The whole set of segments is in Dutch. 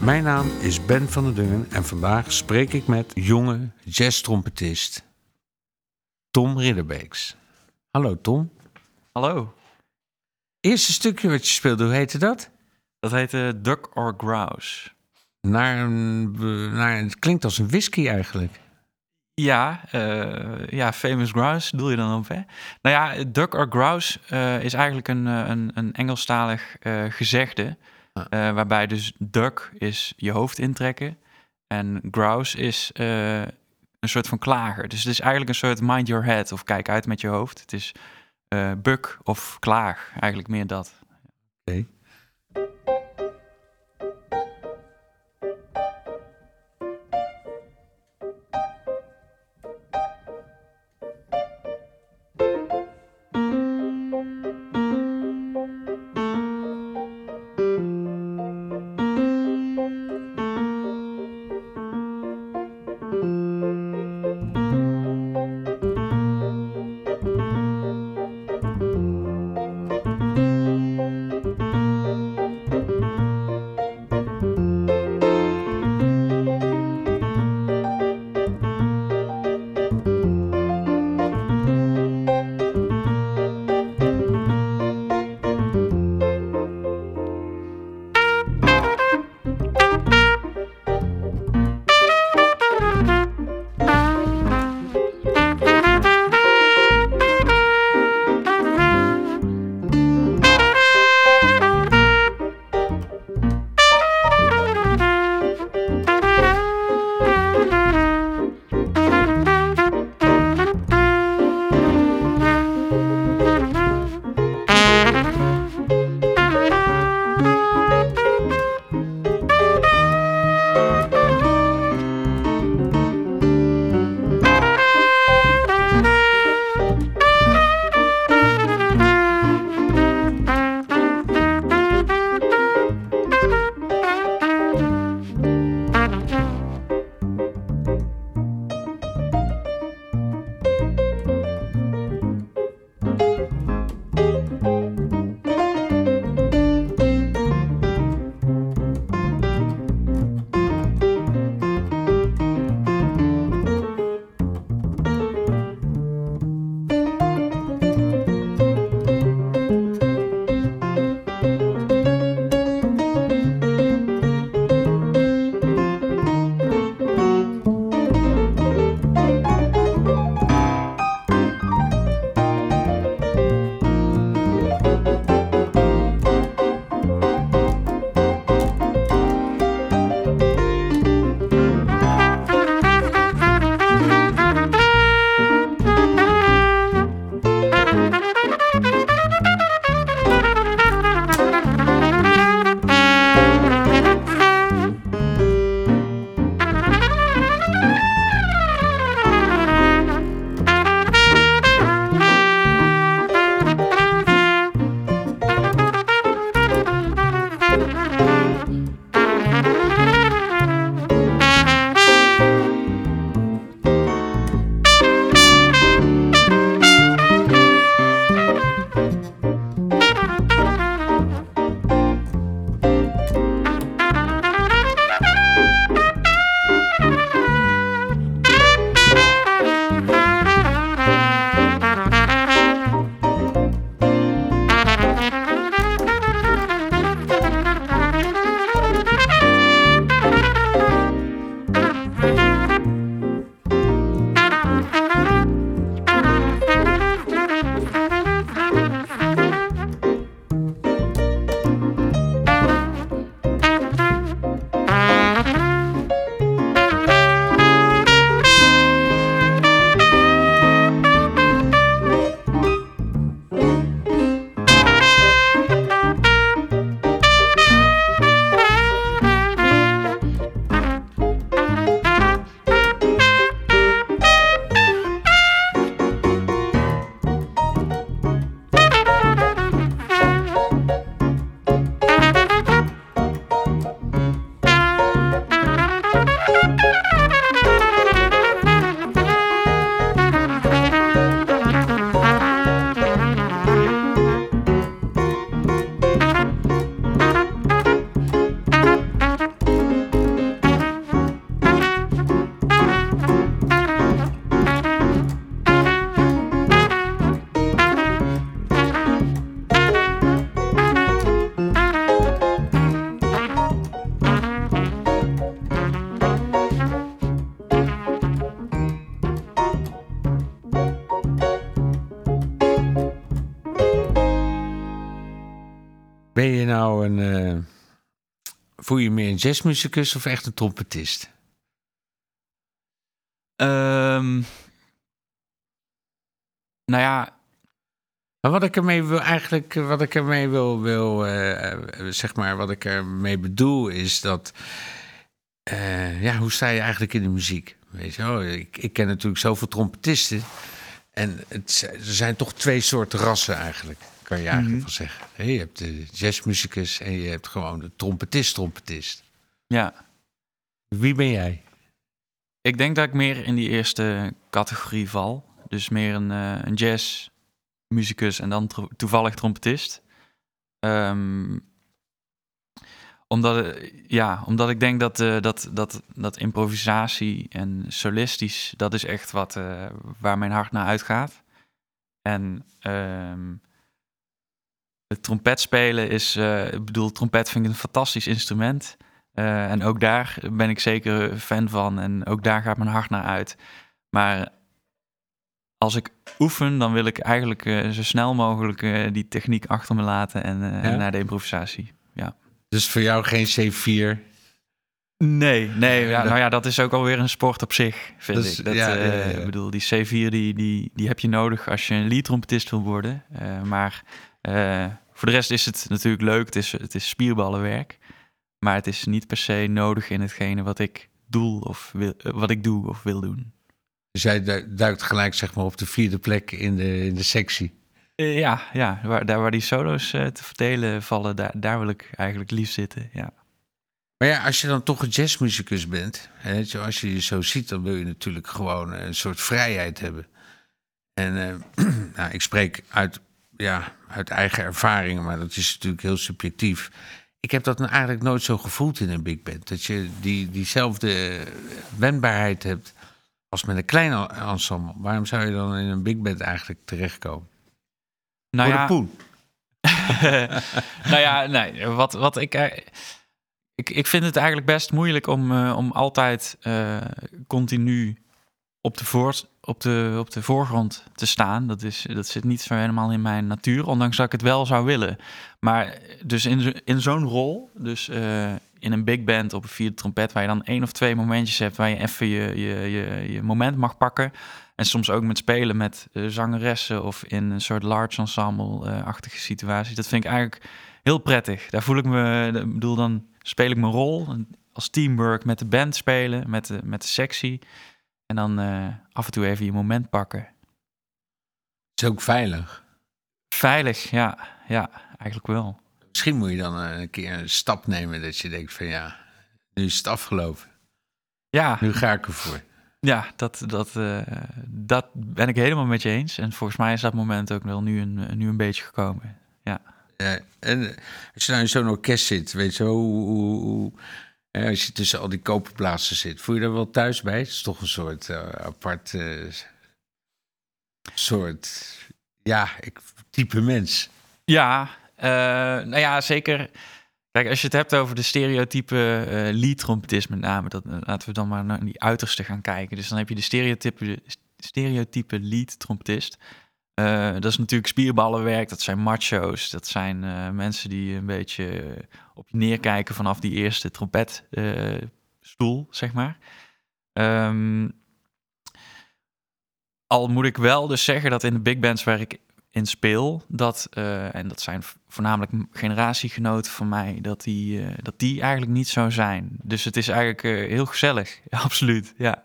Mijn naam is Ben van der Dungen en vandaag spreek ik met jonge jazztrompetist Tom Ridderbeeks. Hallo Tom. Hallo, Eerste stukje wat je speelde, hoe heette dat? dat heet eh, Duck or Grouse. Naar een, naar, het klinkt als een whisky eigenlijk. Ja, eh, ja, Famous Grouse doe je dan op, hè? Nou ja, Duck or Grouse eh, is eigenlijk een, eh, een, een Engelstalig eh, gezegde. Eh, waarbij dus duck is je hoofd intrekken. En grouse is eh, een soort van klager. Dus het is eigenlijk een soort mind your head of kijk uit met je hoofd. Het is eh buk of klaag, eigenlijk meer dat. Oké. Voel je meer een jazzmuzikus of echt een trompetist? Ehm, nou ja, Maar wat ik ermee wil eigenlijk, wat ik ermee wil, wil eh, eh, zeg maar, wat ik ermee bedoel is dat, eh, ja, hoe sta je eigenlijk in de muziek? Weet je wel, ik, ik ken natuurlijk zoveel trompetisten en het, er zijn toch twee soorten rassen eigenlijk, kan je eigenlijk Mhm. wel zeggen. Hè, Je hebt de jazzmuzikus en je hebt gewoon de trompetist-trompetist. ja, Wie ben jij? ik denk dat ik meer in die eerste categorie val. Dus meer een, eh een jazzmuzikus en dan toevallig trompetist. Ehm, omdat, eh, ja, omdat ik denk dat, eh, dat, dat, dat improvisatie en solistisch, dat is echt wat, eh, waar mijn hart naar uitgaat. En ehm, het trompet spelen is, eh, ik bedoel, trompet vind ik een fantastisch instrument. Eh, en ook daar ben ik zeker fan van en ook daar gaat mijn hart naar uit. Maar als ik oefen, dan wil ik eigenlijk eh, zo snel mogelijk die techniek achter me laten en, naar de improvisatie. Ja. Dus voor jou geen C4? Nee, nee. Ja, nou ja, dat is ook alweer een sport op zich, vind is- ik. Dat, ja. Ik bedoel, die C4 die, die, die heb je nodig als je een lead-trompetist wil worden. Maar eh, voor de rest is het natuurlijk leuk. Het is, het is spierballenwerk. Maar het is niet per se nodig in hetgene wat ik doe of wil, eh, wat ik doe of wil doen. Dus jij du- duikt gelijk zeg maar op de vierde plek in de, in de sectie. Eh, ja, ja waar, daar waar die solo's te verdelen vallen, daar, daar wil ik eigenlijk liefst zitten. Ja. Maar ja, als je dan toch een jazzmuzikus bent, hè, zoals je je zo ziet, dan wil je natuurlijk gewoon een soort vrijheid hebben. En nou, ik spreek uit, ja, uit eigen ervaringen, maar dat is natuurlijk heel subjectief. Ik heb dat nou eigenlijk nooit zo gevoeld in een big band. Dat je die, diezelfde wendbaarheid hebt als met een klein en- ensemble. Waarom zou je dan in een big band eigenlijk terechtkomen? Nou Voor ja, de poen. nou ja, nee, wat, wat ik, eh, ik... Ik vind het eigenlijk best moeilijk om, eh, om altijd eh, continu op de, voor, op, de, op de voorgrond te staan. Dat, is, dat zit niet zo helemaal in mijn natuur, ondanks dat ik het wel zou willen. Maar dus in, in zo'n rol, dus eh, in een big band op een vierde trompet... waar je dan één of twee momentjes hebt waar je even je, je, je, je moment mag pakken... En soms ook met spelen met eh, zangeressen of in een soort large ensemble-achtige situatie. Dat vind ik eigenlijk heel prettig. Daar voel ik me, ik bedoel, dan speel ik mijn rol als teamwork met de band spelen, met de, met de sectie. En dan eh, af en toe even je moment pakken. is ook veilig. Veilig, ja, ja, eigenlijk wel. Misschien moet je dan eh, een keer een stap nemen dat je denkt van ja, nu is het afgelopen. Ja, Nu ga ik ervoor. ja dat, dat, eh, dat ben ik helemaal met je eens. En volgens mij is dat moment ook wel nu een, nu een beetje gekomen. Ja, en eh, als je nou in zo'n orkest zit, weet je hoe, hoe, hoe- als je tussen al die koperplaatsen zit, voel je daar wel thuis bij? Het is toch een soort eh, apart eh, soort, ja, ik, type mens. Ja, eh, nou ja, zeker. Kijk, als je het hebt over de stereotype eh lead-trompetist met name, dat, laten we dan maar naar die uiterste gaan kijken. Dus dan heb je de stereotype, stereotype lead-trompetist. Eh, dat is natuurlijk spierballenwerk, dat zijn macho's, dat zijn eh, mensen die een beetje eh, op je neerkijken vanaf die eerste trompetstoel, zeg maar. Ehm, al moet ik wel dus zeggen dat in de big bands waar ik in speel, dat, eh, en dat zijn voornamelijk generatiegenoten van mij, dat die, eh, dat die eigenlijk niet zo zijn. Dus het is eigenlijk eh, heel gezellig, absoluut, ja.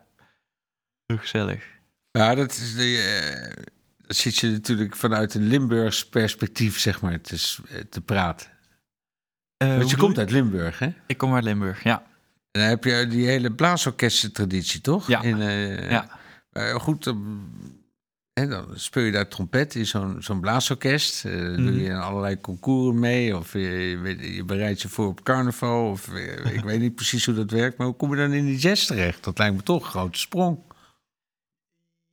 Heel gezellig. Ja, dat is de, eh, zit je natuurlijk vanuit een Limburgs perspectief, zeg maar, te, eh, te praten. Want je komt uit Limburg, hè? Ik kom uit Limburg, ja. En dan heb je die hele blaasorkestentraditie, toch? Ja. In, eh, Ja. eh, goed, dan, speel je daar trompet in zo'n zo'n blaasorkest. Eh, Mhm. Doe je in allerlei concours mee. Of je, je, je bereidt je voor op carnaval. Of eh, ik weet niet precies hoe dat werkt. Maar hoe kom je dan in die jazz terecht? Dat lijkt me toch een grote sprong.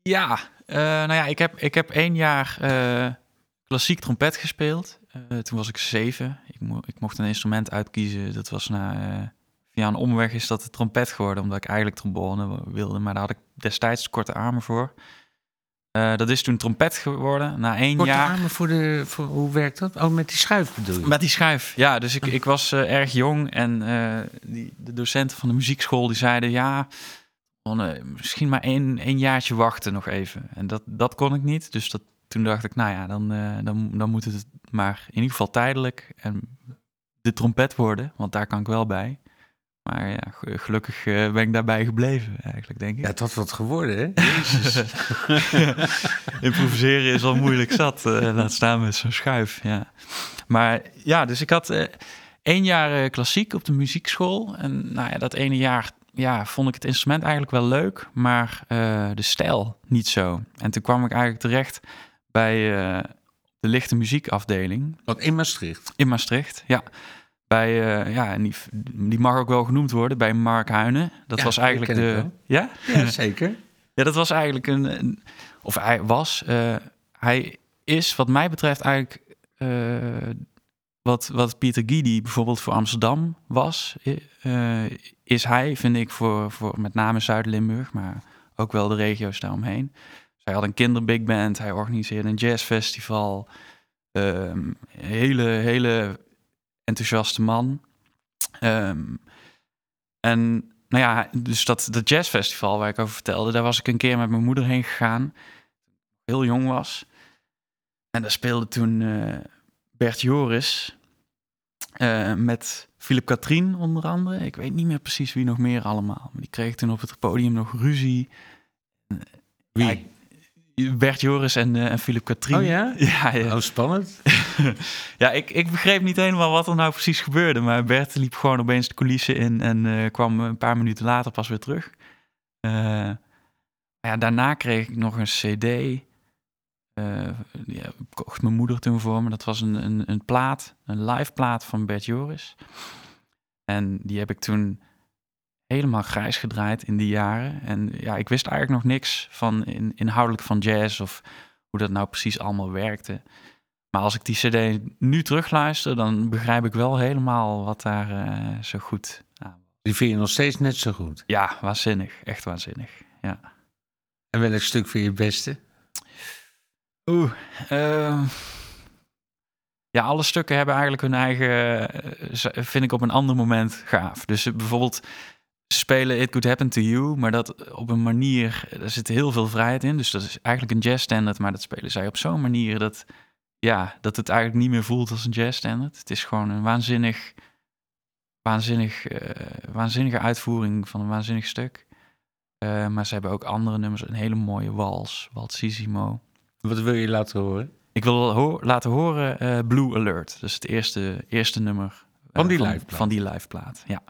Ja, eh, nou ja, ik heb, ik heb één jaar eh, klassiek trompet gespeeld. Eh, toen was ik zeven. Ik, mo ik mocht een instrument uitkiezen. Dat was na, eh, via een omweg is dat de trompet geworden, omdat ik eigenlijk trombone wilde. Maar daar had ik destijds te korte armen voor. Eh, dat is toen trompet geworden. Na één Korte jaar. armen voor de... Voor, hoe werkt dat? Oh, met die schuif bedoel je? Met die schuif, ja. Dus ik, ik was eh, erg jong en eh, die, de docenten van de muziekschool die zeiden... ja, eh, misschien maar één, één jaartje wachten nog even. En dat, dat kon ik niet. Dus dat, toen dacht ik, nou ja, dan, eh, dan, dan moet het maar in ieder geval tijdelijk en de trompet worden. Want daar kan ik wel bij. Maar ja, ge- gelukkig eh, ben ik daarbij gebleven eigenlijk, denk ik. Ja, het had wat geworden, hè? Jezus. Improviseren is al moeilijk zat. eh, laat staan met zo'n schuif. Ja. Maar ja, dus ik had één jaar klassiek op de muziekschool. En nou ja, dat ene jaar ja, vond ik het instrument eigenlijk wel leuk, maar eh, de stijl niet zo. En toen kwam ik eigenlijk terecht bij eh, de lichte muziekafdeling Wat in Maastricht. in Maastricht. Ja. Bij, eh, ja, en die, die mag ook wel genoemd worden, bij Mark Huinen. Dat Ja, was eigenlijk de. Ja? Ja, zeker. Ja, dat was eigenlijk een. een- of hij was. hij is, wat mij betreft, eigenlijk. Wat, wat Pieter Guidi bijvoorbeeld voor Amsterdam was. eh, is hij, vind ik, voor, voor met name Zuid-Limburg, maar ook wel de regio's daaromheen. Zij had een kinderbig band, hij organiseerde een jazzfestival. Ehm, hele, hele enthousiaste man. Ehm, en nou ja, dus dat, dat jazzfestival waar ik over vertelde, daar was ik een keer met mijn moeder heen gegaan. Heel jong was. En daar speelde toen eh, Bert Joris eh, met Philip Katrien onder andere. Ik weet niet meer precies wie nog meer allemaal. Maar die kreeg toen op het podium nog ruzie. Wie? Ja, Bert Joris en, eh, en Philip Katrien. Oh ja? Ja, ja. Oh, spannend. ja ik, ik begreep niet helemaal wat er nou precies gebeurde. Maar Bert liep gewoon opeens de coulissen in en eh, kwam een paar minuten later pas weer terug. Ja, daarna kreeg ik nog een cd. Ja, kocht mijn moeder toen voor me. Dat was een, een, een plaat, een live plaat van Bert Joris. En die heb ik toen helemaal grijs gedraaid in die jaren. En ja, ik wist eigenlijk nog niks van in, inhoudelijk van jazz of hoe dat nou precies allemaal werkte. Maar als ik die CD nu terugluister, dan begrijp ik wel helemaal wat daar eh, zo goed aan Die vind je nog steeds net zo goed. Ja, waanzinnig. Echt waanzinnig. Ja. En welk stuk vind je het beste? Oeh. ehm, ja, alle stukken hebben eigenlijk hun eigen, eh, vind ik op een ander moment gaaf. Dus eh, bijvoorbeeld spelen It Could Happen To You, maar dat op een manier, er zit heel veel vrijheid in. Dus dat is eigenlijk een jazz standard, maar dat spelen zij op zo'n manier dat, ja, dat het eigenlijk niet meer voelt als een jazz standard. Het is gewoon een waanzinnig, waanzinnig, eh, waanzinnige uitvoering van een waanzinnig stuk. Eh, maar ze hebben ook andere nummers, een hele mooie wals, Waltzissimo. Wat wil je laten horen? Ik wil ho- laten horen eh, Blue Alert. Dus het eerste, eerste nummer. eh, Van die liveplaat. Van die liveplaat, ja.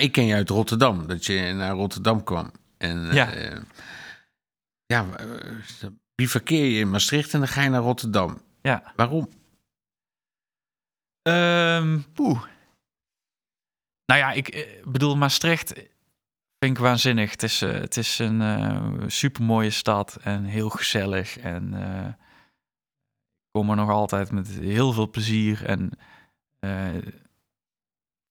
Maar ik ken je uit Rotterdam, dat je naar Rotterdam kwam. En Ja. ja, ja eh, bivakkeer je in Maastricht en dan ga je naar Rotterdam. Ja. Waarom? Ehm poeh. Nou ja, ik eh, bedoel, Maastricht vind ik waanzinnig. Het is, eh, het is een eh supermooie stad en heel gezellig. En eh, ik kom er nog altijd met heel veel plezier. En eh,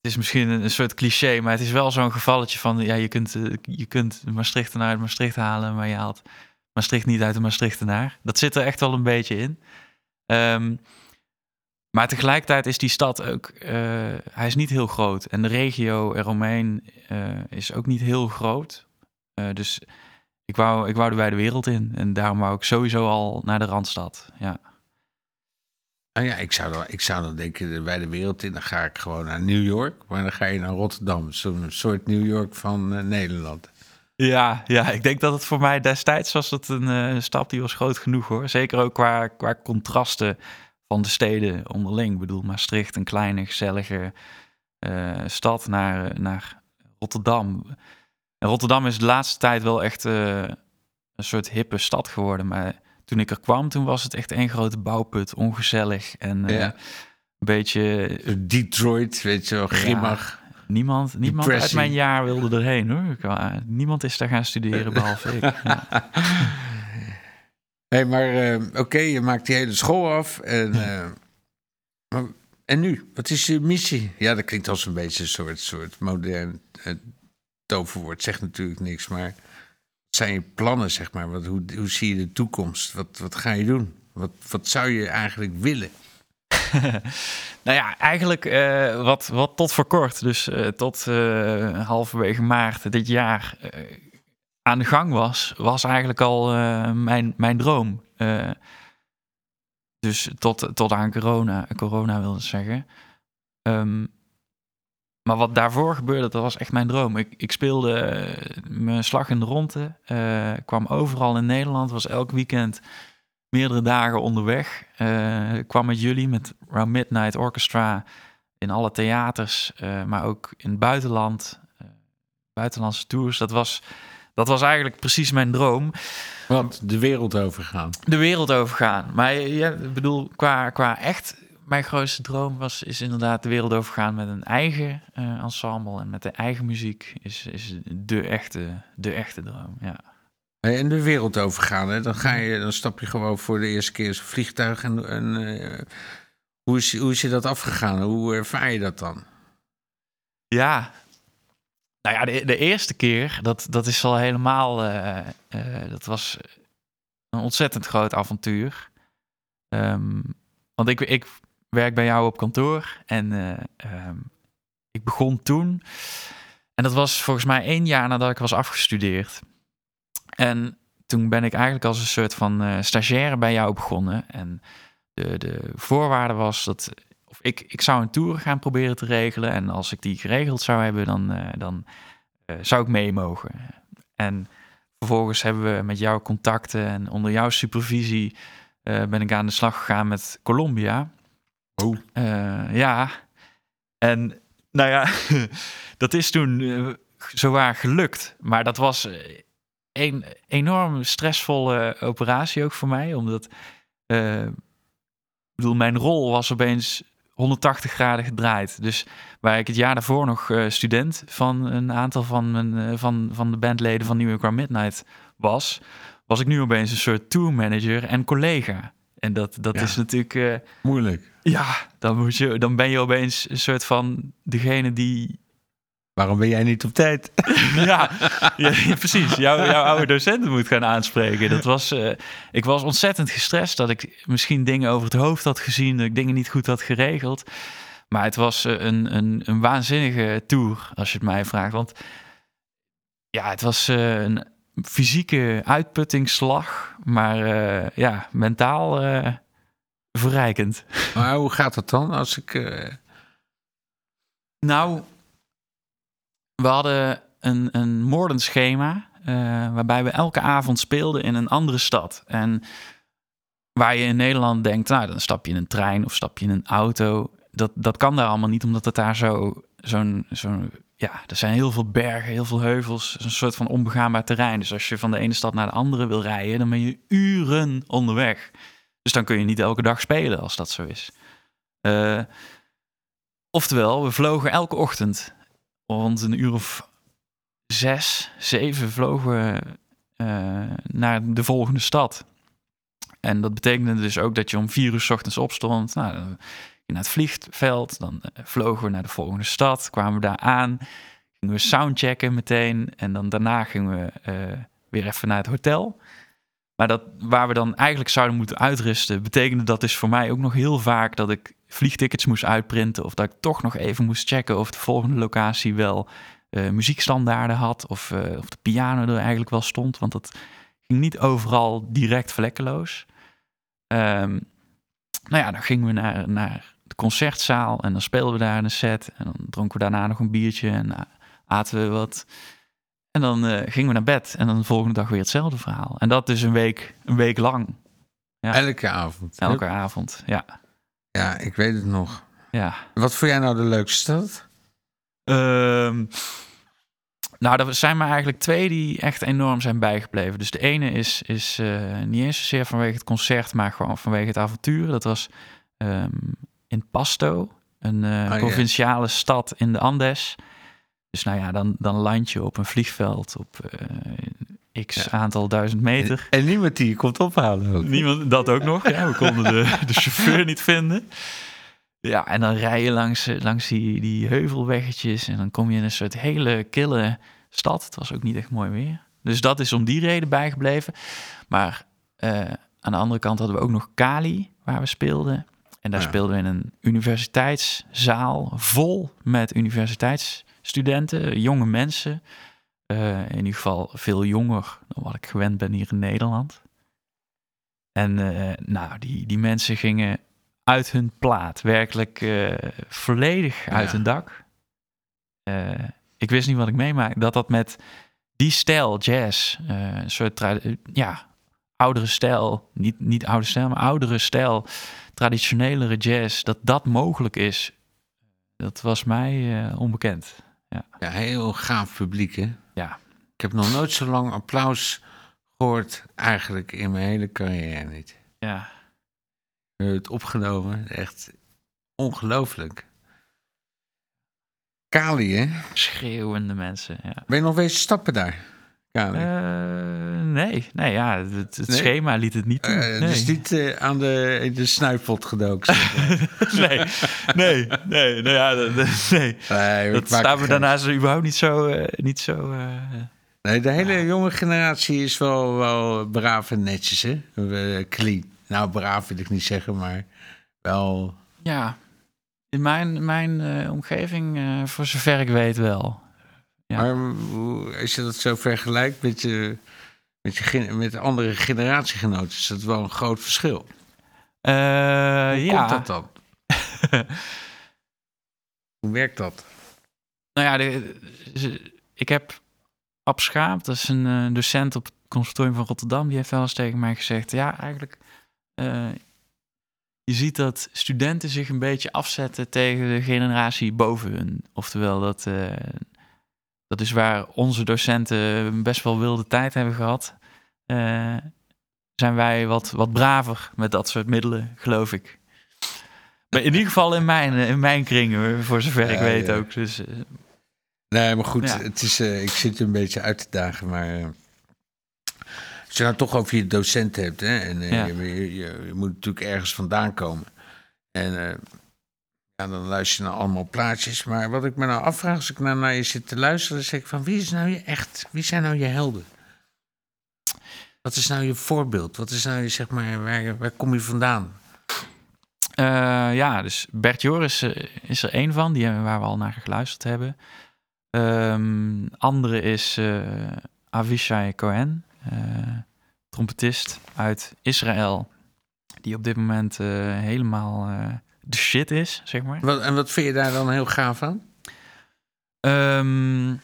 het is misschien een, soort cliché, maar het is wel zo'n gevalletje van... Ja, je kunt, eh, je kunt Maastrichtenaar uit Maastricht halen, maar je haalt Maastricht niet uit de Maastrichtenaar. Dat zit er echt wel een beetje in. Ehm, maar tegelijkertijd is die stad ook, eh, hij is niet heel groot. En de regio eromheen eh, is ook niet heel groot. Dus ik wou, ik wou er bij de wereld in. En daarom wou ik sowieso al naar de Randstad. Ja, Nou ja, ik zou, dan, ik zou dan denken, bij de wereld in, dan ga ik gewoon naar New York. Maar dan ga je naar Rotterdam, zo'n soort New York van eh, Nederland. ja, ja, ik denk dat het voor mij destijds was het een eh, stap die was groot genoeg hoor. Zeker ook qua, qua contrasten van de steden onderling. Ik bedoel, Maastricht, een kleine, gezellige eh, stad, naar, naar Rotterdam. En Rotterdam is de laatste tijd wel echt eh, een soort hippe stad geworden. Maar toen ik er kwam, toen was het echt één grote bouwput, ongezellig en eh, een beetje... Detroit, weet je wel, grimmig. Niemand, niemand uit mijn jaar wilde erheen hoor. Ik, eh, niemand is daar gaan studeren behalve ik. Ja. Hé, maar eh, oké, je maakt die hele school af. En, eh, maar, en nu? Wat is je missie? Ja, dat klinkt als een beetje een soort, soort modern eh, toverwoord. Zegt natuurlijk niks, maar zijn je plannen, zeg maar? Wat, hoe, hoe zie je de toekomst? Wat, wat ga je doen? Wat, wat zou je eigenlijk willen? nou ja, eigenlijk eh, wat, wat tot voor kort, dus eh, tot eh, halverwege maart dit jaar aan de gang was, was eigenlijk al mijn, mijn droom. Dus tot, tot aan corona, corona wilde zeggen. Ehm, maar wat daarvoor gebeurde, dat was echt mijn droom. Ik, ik speelde eh, mijn slag in de ronde, eh, kwam overal in Nederland, was elk weekend meerdere dagen onderweg. Eh, kwam met jullie, met Round Midnight Orchestra, in alle theaters, maar ook in het buitenland, buitenlandse tours. Dat was, dat was eigenlijk precies mijn droom. Wat? De wereld overgaan. De wereld overgaan. Maar ja, ik bedoel, qua, qua echt, mijn grootste droom was, is inderdaad de wereld overgaan met een eigen eh, ensemble en met de eigen muziek. Is, is de, echte, de echte droom, ja. En de wereld overgaan, hè? Dan, ga je, dan stap je gewoon voor de eerste keer zo'n vliegtuig. En, en eh, hoe, is, hoe is je dat afgegaan? Hoe ervaar je dat dan? Ja. Nou ja, de, de eerste keer, dat, dat is al helemaal... eh, dat was een ontzettend groot avontuur. Ehm, want ik, ik werk bij jou op kantoor en eh, ehm, ik begon toen... En dat was volgens mij één jaar nadat ik was afgestudeerd. En toen ben ik eigenlijk als een soort van eh, stagiaire bij jou begonnen. En de, de voorwaarde was dat of ik, ik zou een tour gaan proberen te regelen. En als ik die geregeld zou hebben, dan, eh, dan zou ik mee mogen. En vervolgens hebben we met jou contacten en onder jouw supervisie ben ik aan de slag gegaan met Colombia. Oh. Eh, ja, en nou ja, dat is toen eh, zowaar gelukt. Maar dat was eh, een enorm stressvolle operatie ook voor mij, omdat ik bedoel, mijn rol was opeens 180 graden gedraaid. Dus waar ik het jaar daarvoor nog student van een aantal van, mijn, van, van de bandleden van New York Midnight was, was ik nu opeens een soort tourmanager en collega. En dat, dat Ja. is natuurlijk, Moeilijk. Ja, dan, moet je, dan ben je opeens een soort van degene die Waarom ben jij niet op tijd? ja, precies. Jouw, jouw oude docenten moet gaan aanspreken. Dat was, eh, ik was ontzettend gestrest dat ik misschien dingen over het hoofd had gezien, dat ik dingen niet goed had geregeld. Maar het was eh, een, een, een waanzinnige tour, als je het mij vraagt. Want ja, het was eh, een fysieke uitputtingsslag, maar ja, mentaal verrijkend. Maar hoe gaat het dan als ik... eh, Nou, we hadden een, een moordend schema. eh, waarbij we elke avond speelden in een andere stad. En waar je in Nederland denkt, nou, dan stap je in een trein of stap je in een auto. Dat, dat kan daar allemaal niet, omdat het daar zo, zo'n, zo'n ja, er zijn heel veel bergen, heel veel heuvels. Een soort van onbegaanbaar terrein. Dus als je van de ene stad naar de andere wil rijden, dan ben je uren onderweg. Dus dan kun je niet elke dag spelen als dat zo is. Uh, oftewel, we vlogen elke ochtend rond een uur of zes, zeven vlogen uh, naar de volgende stad. En dat betekende dus ook dat je om vier uur s ochtends opstond. Nou, naar het vliegveld, dan uh, vlogen we naar de volgende stad, kwamen we daar aan, gingen we soundchecken meteen en dan daarna gingen we weer even naar het hotel. Maar dat, waar we dan eigenlijk zouden moeten uitrusten, betekende dat dus voor mij ook nog heel vaak dat ik vliegtickets moest uitprinten of dat ik toch nog even moest checken of de volgende locatie wel uh, muziekstandaarden had of, uh, of de piano er eigenlijk wel stond, want dat ging niet overal direct vlekkeloos. Um, nou ja, dan gingen we naar, naar de concertzaal en dan speelden we daar een set en dan dronken we daarna nog een biertje en uh, aten we wat. En dan gingen we naar bed en dan de volgende dag weer hetzelfde verhaal. En dat dus een week, een week lang. Ja. Elke avond. Elke avond, ja. Ja, ik weet het nog. Ja. Wat vond jij nou de leukste stad? Um, nou, er zijn maar eigenlijk twee die echt enorm zijn bijgebleven. Dus de ene is, is uh, niet eens zozeer vanwege het concert, maar gewoon vanwege het avontuur. Dat was um, in Pasto, een uh, oh, provinciale yeah. stad in de Andes. Dus nou ja, dan, dan land je op een vliegveld op uh, x ja. aantal duizend meter. En, en, niemand die je komt ophalen ook. Niemand, dat ook nog. Ja, we konden de, de chauffeur niet vinden. Ja, en dan rij je langs, langs die, die heuvelweggetjes en dan kom je in een soort hele kille stad. Het was ook niet echt mooi weer. Dus dat is om die reden bijgebleven. Maar uh, aan de andere kant hadden we ook nog Cali, waar we speelden. En daar ja. speelden we in een universiteitszaal vol met universiteitsstudenten, jonge mensen. Uh, in ieder geval veel jonger dan wat ik gewend ben hier in Nederland. En uh, nou, die, die mensen gingen uit hun plaat. Werkelijk uh, volledig uit hun dak. Ik wist niet wat ik meemaakte. Dat dat met die stijl, jazz, een soort ja, oudere stijl, niet, niet oude stijl, maar oudere stijl, traditionelere jazz, dat dat mogelijk is. Dat was mij onbekend. Ja. ja, heel gaaf publiek, hè? Ja. Ik heb nog nooit zo lang applaus gehoord, eigenlijk in mijn hele carrière niet. Ja het opgenomen. Echt ongelooflijk. Kali, hè? Schreeuwende mensen, ja. Ben je nog wezen stappen daar? Uh, nee, nee, ja, het, het nee? schema liet het niet toe. Uh, nee. Dus niet uh, aan de, de snuifpot gedoken? nee, nee, nee, nou ja, nee. nee dat staat me daarnaast überhaupt niet zo... niet zo nee, de hele jonge generatie is wel, wel braaf en netjes, hè? clean. Nou, braaf wil ik niet zeggen, maar wel. Ja, in mijn, mijn omgeving, voor zover ik weet wel. Ja. Maar als je dat zo vergelijkt met, je, met, je, met andere generatiegenoten, is dat wel een groot verschil. Uh, Hoe ja. komt dat dan? Hoe werkt dat? Nou ja, de, ik heb Ab Schaap, dat is een docent op het conservatorium van Rotterdam, die heeft wel eens tegen mij gezegd: ja, eigenlijk uh, je ziet dat studenten zich een beetje afzetten tegen de generatie boven hun. Oftewel, dat, uh, dat is waar onze docenten best wel wilde tijd hebben gehad. Uh, zijn wij wat, wat braver met dat soort middelen, geloof ik. Maar in ieder geval in mijn, in mijn kringen, voor zover ja, ik weet ja. ook. Dus, nee, maar goed, ja. het is, ik zit een beetje uit te dagen, maar als je nou toch over je docent hebt, hè, en ja. je, je, je, moet natuurlijk ergens vandaan komen. En ja, dan luister je naar allemaal plaatjes. Maar wat ik me nou afvraag, als ik nou naar je zit te luisteren, zeg ik van wie is nou je echt, wie zijn nou je helden? Wat is nou je voorbeeld? Wat is nou je, zeg maar, waar, waar kom je vandaan? Uh, ja, dus Bert Joris is er één van, die, waar we al naar geluisterd hebben. Um, andere is Avishai Cohen. Uh, trompetist uit Israël. Die op dit moment uh, helemaal uh, de shit is, zeg maar. Wat, en wat vind je daar dan heel gaaf aan? Um,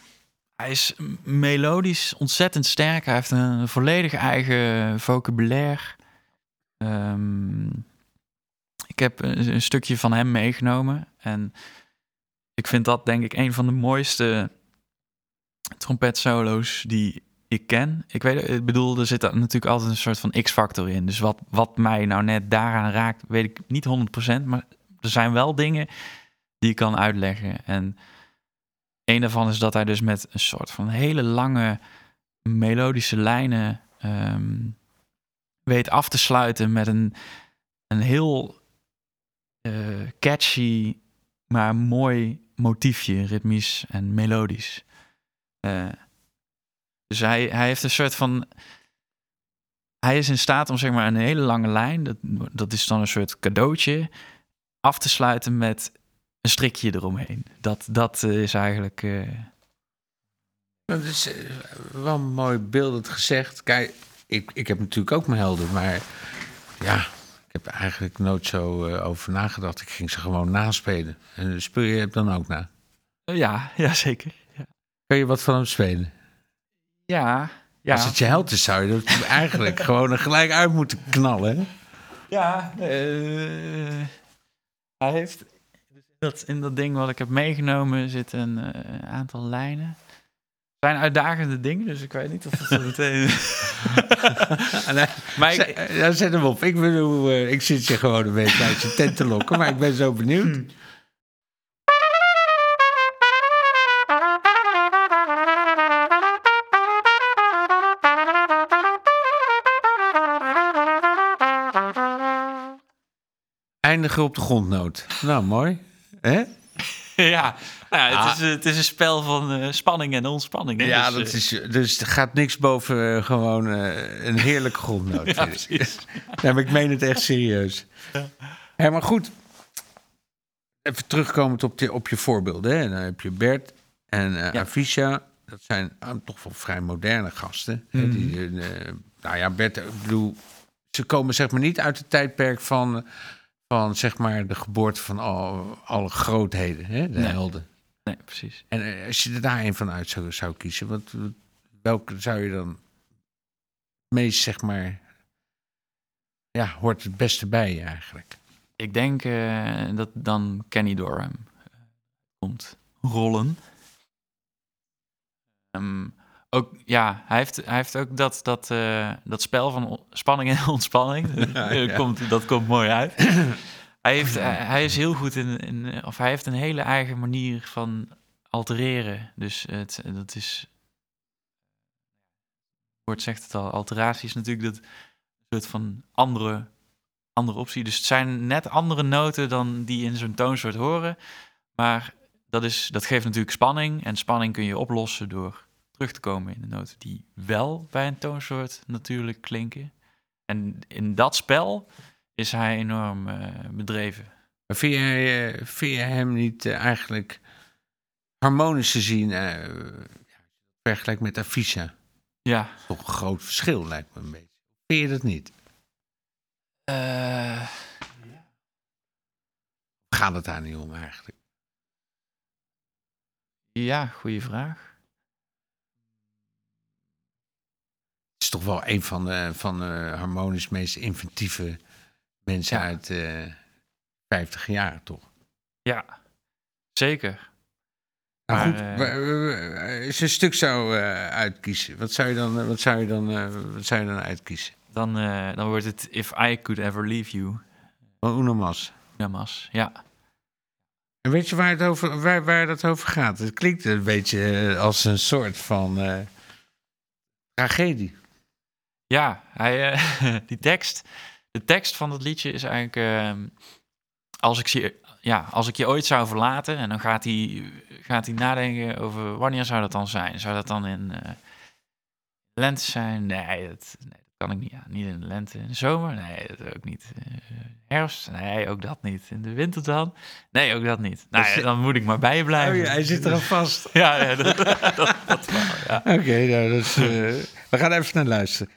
hij is melodisch ontzettend sterk. Hij heeft een volledig eigen vocabulaire. Um, ik heb een, een, stukje van hem meegenomen. En ik vind dat denk ik een van de mooiste trompetsolo's die ik ken. Ik weet, ik bedoel, er zit natuurlijk altijd een soort van X-factor in. Dus wat, wat mij nou net daaraan raakt, weet ik niet 100%. Maar er zijn wel dingen die ik kan uitleggen. En een daarvan is dat hij dus met een soort van hele lange melodische lijnen ehm, weet af te sluiten met een, een heel eh, catchy, maar mooi motiefje, ritmisch en melodisch. Uh, dus hij, hij heeft een soort van. Hij is in staat om zeg maar een hele lange lijn, dat, dat is dan een soort cadeautje, af te sluiten met een strikje eromheen. Dat, dat is eigenlijk. Uh... Dat is uh, wel mooi beeldend gezegd. Kijk, ik, ik heb natuurlijk ook mijn helden, maar ja, ik heb eigenlijk nooit zo uh, over nagedacht. Ik ging ze gewoon naspelen. En speel je dan ook na? Ja, ja zeker. Ja. Kun je wat van hem spelen? Ja, ja. Als het je held is, zou je dat eigenlijk gewoon er gelijk uit moeten knallen. Hè? Ja, uh, hij heeft dat, in dat ding wat ik heb meegenomen zit een uh, aantal lijnen. Het zijn uitdagende dingen, dus ik weet niet of het zo meteen. nee, maar ik, zet hem op. Ik, bedoel, uh, ik zit je gewoon een beetje uit je tent te lokken, maar ik ben zo benieuwd. Hmm. Eindigen op de grondnoot. Nou, mooi. Hè? ja, nou ja, het, is, het is een spel van uh, spanning en ontspanning. Hè? Ja, dus, dat is, dus er gaat niks boven uh, gewoon uh, een heerlijke grondnoot. ja, precies. ja, maar ik meen het echt serieus. Ja. maar goed. Even terugkomend op, de, op je voorbeelden. Hè. Dan heb je Bert en ja. Avisha. Dat zijn toch wel vrij moderne gasten. Mm die, nou ja, Bert, ik bedoel, ze komen zeg maar niet uit het tijdperk van van zeg maar de geboorte van al, alle grootheden, hè? de nee. helden. Nee, precies. En als je er daar een van uit zou, zou kiezen, wat, welke zou je dan meest, zeg maar, ja, hoort het beste bij je eigenlijk? Ik denk uh, dat dan Kenny Dorham komt rollen. Um, ook, ja, hij heeft, hij heeft ook dat, dat, uh, dat spel van spanning en ontspanning. Ja, ja. komt, dat komt mooi uit. hij, heeft, hij, hij, is heel goed in, in, of hij heeft een hele eigen manier van altereren. Dus het, dat is, het woord zegt het al, alteratie is natuurlijk dat soort van andere, andere optie. Dus het zijn net andere noten dan die in zo'n toonsoort horen. Maar dat, is, dat geeft natuurlijk spanning. En spanning kun je oplossen door terug te komen in de noten die wel bij een toonsoort natuurlijk klinken. En in dat spel is hij enorm uh, bedreven. Maar vind je, uh, vind je hem niet uh, eigenlijk harmonisch te zien, vergelijk met Afisha? Ja. Toch een groot verschil lijkt me een beetje. Vind je dat niet? Gaat het daar niet om eigenlijk? Ja, goede vraag. Is toch wel een van de, van de harmonisch meest inventieve mensen ja. uit uh, 50 jaar, toch? Ja, zeker. Nou maar, goed, uh, als je een stuk zou uh, uitkiezen, wat zou je dan, wat zou je dan, wat zou je dan uitkiezen? Dan, dan wordt het If I Could Ever Leave You. Van Uno Mas. Uno Mas, ja. En weet je waar, het over, waar, waar dat over gaat? Het klinkt een beetje als een soort van tragedie. Ja, hij, uh, die tekst. De tekst van dat liedje is eigenlijk. Uh, als, ik zie, ja, als ik je ooit zou verlaten. En dan gaat hij, gaat hij nadenken over wanneer zou dat dan zijn? Zou dat dan in uh, lente zijn? Nee dat, nee, dat kan ik niet. Ja, niet in de lente. In de zomer? Nee, dat ook niet. Uh, herfst? Nee, ook dat niet. In de winter dan? Nee, ook dat niet. Nou, ja, dan moet ik maar bij je blijven. Oh ja, hij zit er al vast. ja, ja, dat, dat, dat wel, ja. Oké, okay, nou, dat is, we gaan even naar luisteren.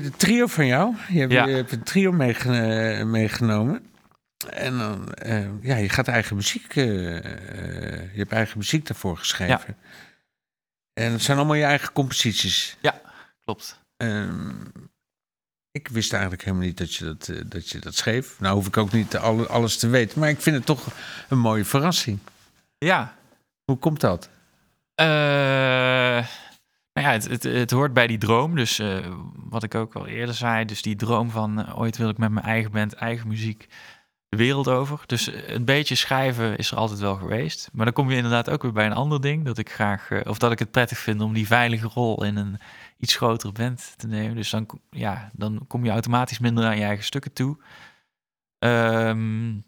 De trio van jou. Je hebt, Ja. je hebt een trio eh, meegenomen. En dan, eh, ja, je gaat eigen muziek, eh, je hebt eigen muziek daarvoor geschreven. En het zijn allemaal je eigen composities. Klopt. Ehm, ik wist eigenlijk helemaal niet dat je dat, dat je dat schreef. Nou hoef ik ook niet alle- alles te weten, maar ik vind het toch een mooie verrassing. Ja. Hoe komt dat? Eh, nou ja, het, het, het hoort bij die droom. Dus eh, wat ik ook al eerder zei. Dus die droom van eh, ooit wil ik met mijn eigen band, eigen muziek de wereld over. Dus eh, een beetje schrijven is er altijd wel geweest. Maar dan kom je inderdaad ook weer bij een ander ding. Dat ik graag, of dat ik het prettig vind om die veilige rol in een iets grotere band te nemen. Dus dan, ja, dan kom je automatisch minder aan je eigen stukken toe. Ehm,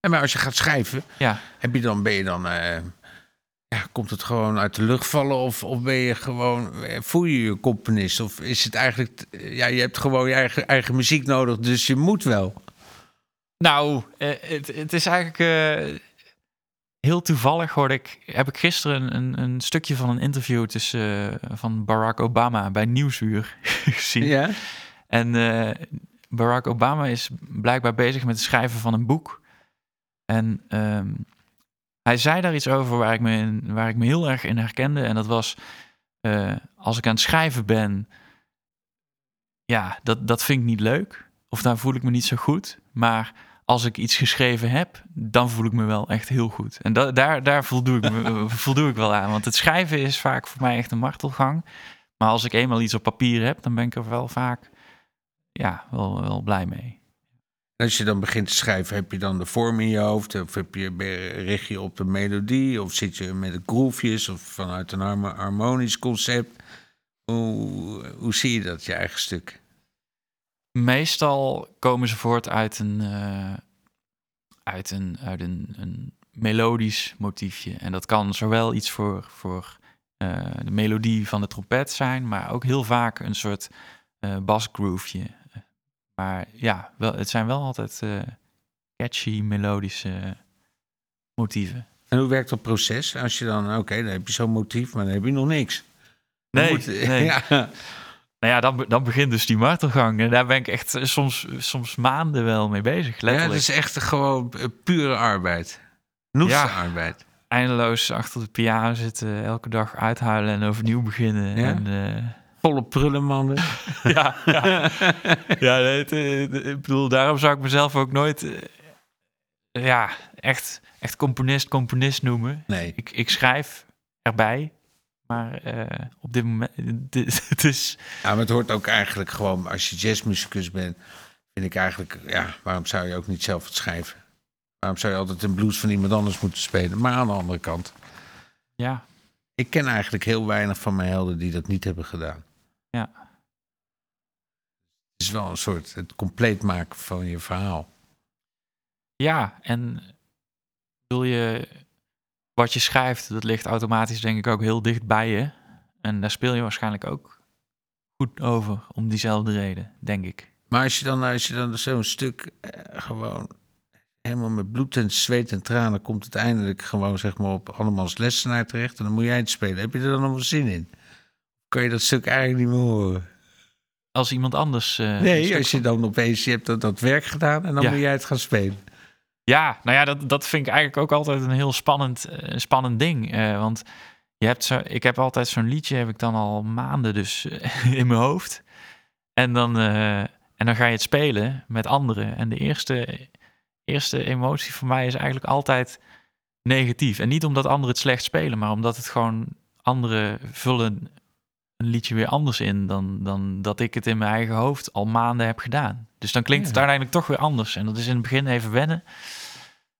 En maar als je gaat schrijven, ja. heb je dan, ben je dan, ja, komt het gewoon uit de lucht vallen of, of ben je gewoon, voel je je componist? Of is het eigenlijk, ja, je hebt gewoon je eigen, eigen muziek nodig, dus je moet wel. Nou, eh, het, het is eigenlijk eh, heel toevallig hoorde ik, heb ik gisteren een, een stukje van een interview tussen eh, van Barack Obama bij Nieuwsuur gezien. Ja? En Barack Obama is blijkbaar bezig met het schrijven van een boek. En ehm, hij zei daar iets over waar ik me, in, waar ik me heel erg in herkende. En dat was, eh, als ik aan het schrijven ben, ja, dat, dat vind ik niet leuk. Of daar voel ik me niet zo goed. Maar als ik iets geschreven heb, dan voel ik me wel echt heel goed. En da daar, daar voldoe, ik me, voldoe ik wel aan. Want het schrijven is vaak voor mij echt een martelgang. Maar als ik eenmaal iets op papier heb, dan ben ik er wel vaak ja, wel, wel blij mee. Als je dan begint te schrijven, heb je dan de vorm in je hoofd? Of heb je, richt je op de melodie? Of zit je met de groovejes? Of vanuit een harmo- harmonisch concept? Hoe, hoe zie je dat, je eigen stuk? Meestal komen ze voort uit een, eh, uit een, uit een, een melodisch motiefje. En dat kan zowel iets voor, voor eh, de melodie van de trompet zijn, maar ook heel vaak een soort basgrooveje. Maar ja, wel, het zijn wel altijd eh, catchy, melodische motieven. En hoe werkt dat proces? Als je dan, oké, dan heb je zo'n motief, maar dan heb je nog niks. Dan Nee, moet- nee. Ja. Nou ja, dan, dan begint dus die martelgang. En daar ben ik echt eh, soms, soms maanden wel mee bezig, ja, letterlijk. dat is echt gewoon eh, pure arbeid. Noeste Ja. arbeid. eindeloos achter de piano zitten, elke dag uithuilen en overnieuw beginnen. Ja? En, Volle prullenmannen. ja, ja. ja nee, het, eh, ik bedoel, daarom zou ik mezelf ook nooit eh, ja, echt, echt componist, componist noemen. Nee. Ik, ik schrijf erbij, maar eh, op dit moment, dit- het is, Ja, maar het hoort ook eigenlijk gewoon, als je jazzmuzikus bent, vind ik eigenlijk, ja, waarom zou je ook niet zelf het schrijven? Waarom zou je altijd een blues van iemand anders moeten spelen? Maar aan de andere kant, ja, ik ken eigenlijk heel weinig van mijn helden die dat niet hebben gedaan. Ja. Het is wel een soort het compleet maken van je verhaal. ja, en wil je, wat je schrijft, dat ligt automatisch denk ik ook heel dicht bij je. En daar speel je waarschijnlijk ook goed over, om diezelfde reden, denk ik. Maar als je dan, als je dan zo'n stuk eh, gewoon helemaal met bloed en zweet en tranen komt uiteindelijk gewoon zeg maar op andermans lessenaar terecht en dan moet jij het spelen. Heb je er dan nog wel zin in? Kan je dat stuk eigenlijk niet meer horen? Als iemand anders... eh, Nee, als je dan opeens je hebt dat, dat werk gedaan en dan Ja. moet jij het gaan spelen. Ja, nou ja, dat, dat vind ik eigenlijk ook altijd een heel spannend, eh, spannend ding. eh, want je hebt zo, ik heb altijd zo'n liedje, heb ik dan al maanden dus in mijn hoofd. En dan, en dan ga je het spelen met anderen. En de eerste, eerste emotie voor mij is eigenlijk altijd negatief. En niet omdat anderen het slecht spelen, maar omdat het gewoon anderen vullen een liedje weer anders in dan, dan dat ik het in mijn eigen hoofd al maanden heb gedaan. Dus dan klinkt het uiteindelijk toch weer anders. En dat is in het begin even wennen.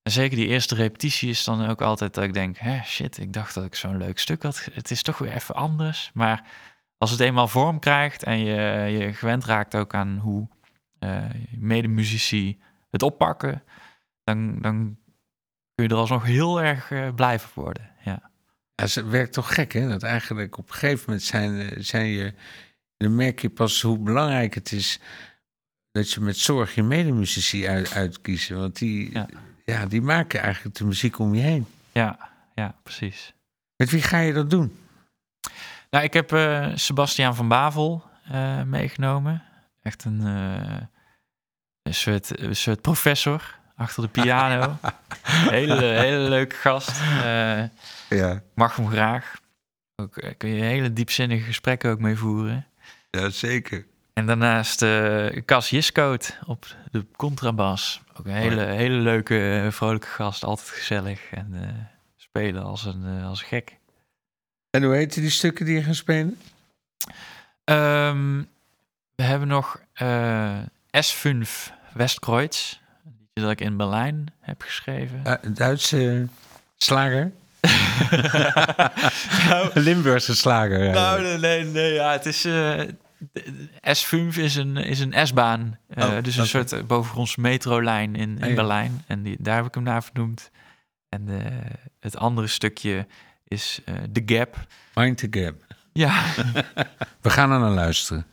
En zeker die eerste repetitie is dan ook altijd dat ik denk, hè, shit, ik dacht dat ik zo'n leuk stuk had. Het is toch weer even anders. Maar als het eenmaal vorm krijgt en je, je gewend raakt ook aan hoe eh medemuzici het oppakken, dan, dan kun je er alsnog heel erg eh, blij van worden. Ja. Ja, het werkt toch gek, hè? Dat eigenlijk op een gegeven moment zijn, eh, zijn je... Dan merk je pas hoe belangrijk het is dat je met zorg je medemuzici uit, uitkiezen. Want die, ja. Ja. die maken eigenlijk de muziek om je heen. Ja, ja, precies. Met wie ga je dat doen? Nou, ik heb eh, Sebastiaan van Bavel eh, meegenomen. Echt een, een, soort, een soort professor achter de piano. hele, hele leuke gast. Ja, mag hem graag. Ook, eh, kun je hele diepzinnige gesprekken ook mee voeren. ja zeker. En daarnaast eh Cas Jiskoot op de contrabas. Ook een hele, hele leuke, eh, vrolijke gast. Altijd gezellig en spelen als een, als een gek. En hoe heet die stukken die je gaat spelen? Ehm, we hebben nog eh, S5 Westkreuz. Dat ik in Berlijn heb geschreven. Uh, Duitse slager? nou, Limburgse slager. ja. nou, nee, nee, nee, ja, het is... eh, de- de S5 is een, is een S-baan. Eh, Oh, dus een soort eh, bovengrondse metrolijn in, in Ah, ja. Berlijn. En die, daar heb ik hem naar vernoemd. En het andere stukje is The Gap. Mind the Gap. Ja, We gaan er naar luisteren.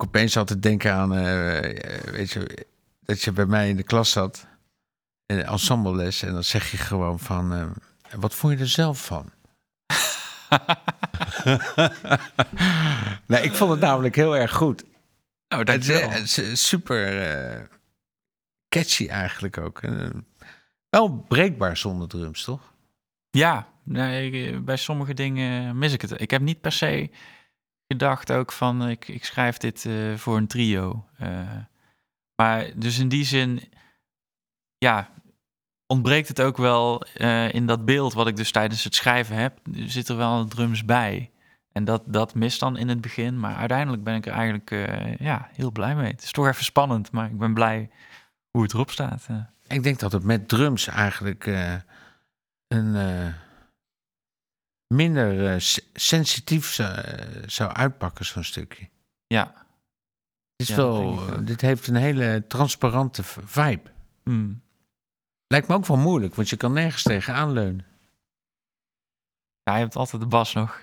Ik opeens altijd denken aan, eh, weet je, dat je bij mij in de klas zat, in ensemblles, en dan zeg je gewoon van, eh, wat vond je er zelf van? nee, ik vond het namelijk heel erg goed. Nou, Het is, super eh, catchy eigenlijk ook. En, eh, wel breekbaar zonder drums, toch? Ja, nee, eh, bij sommige dingen mis ik het. Ik heb niet per se gedacht ook van ik, ik schrijf dit eh, voor een trio. Eh, maar dus in die zin, ja, ontbreekt het ook wel eh, in dat beeld wat ik dus tijdens het schrijven heb. Er zitten wel drums bij. En dat, dat mist dan in het begin. Maar uiteindelijk ben ik er eigenlijk ja, heel blij mee. Het is toch even spannend, maar ik ben blij hoe het erop staat. Ik denk dat het met drums eigenlijk een minder eh, sensitief zou, eh, zou uitpakken, zo'n stukje. ja. Het is Ja, wel, ook. dit heeft een hele transparante vibe. Mm. Lijkt me ook wel moeilijk, want je kan nergens tegen aanleunen. Ja, je hebt altijd de bas nog.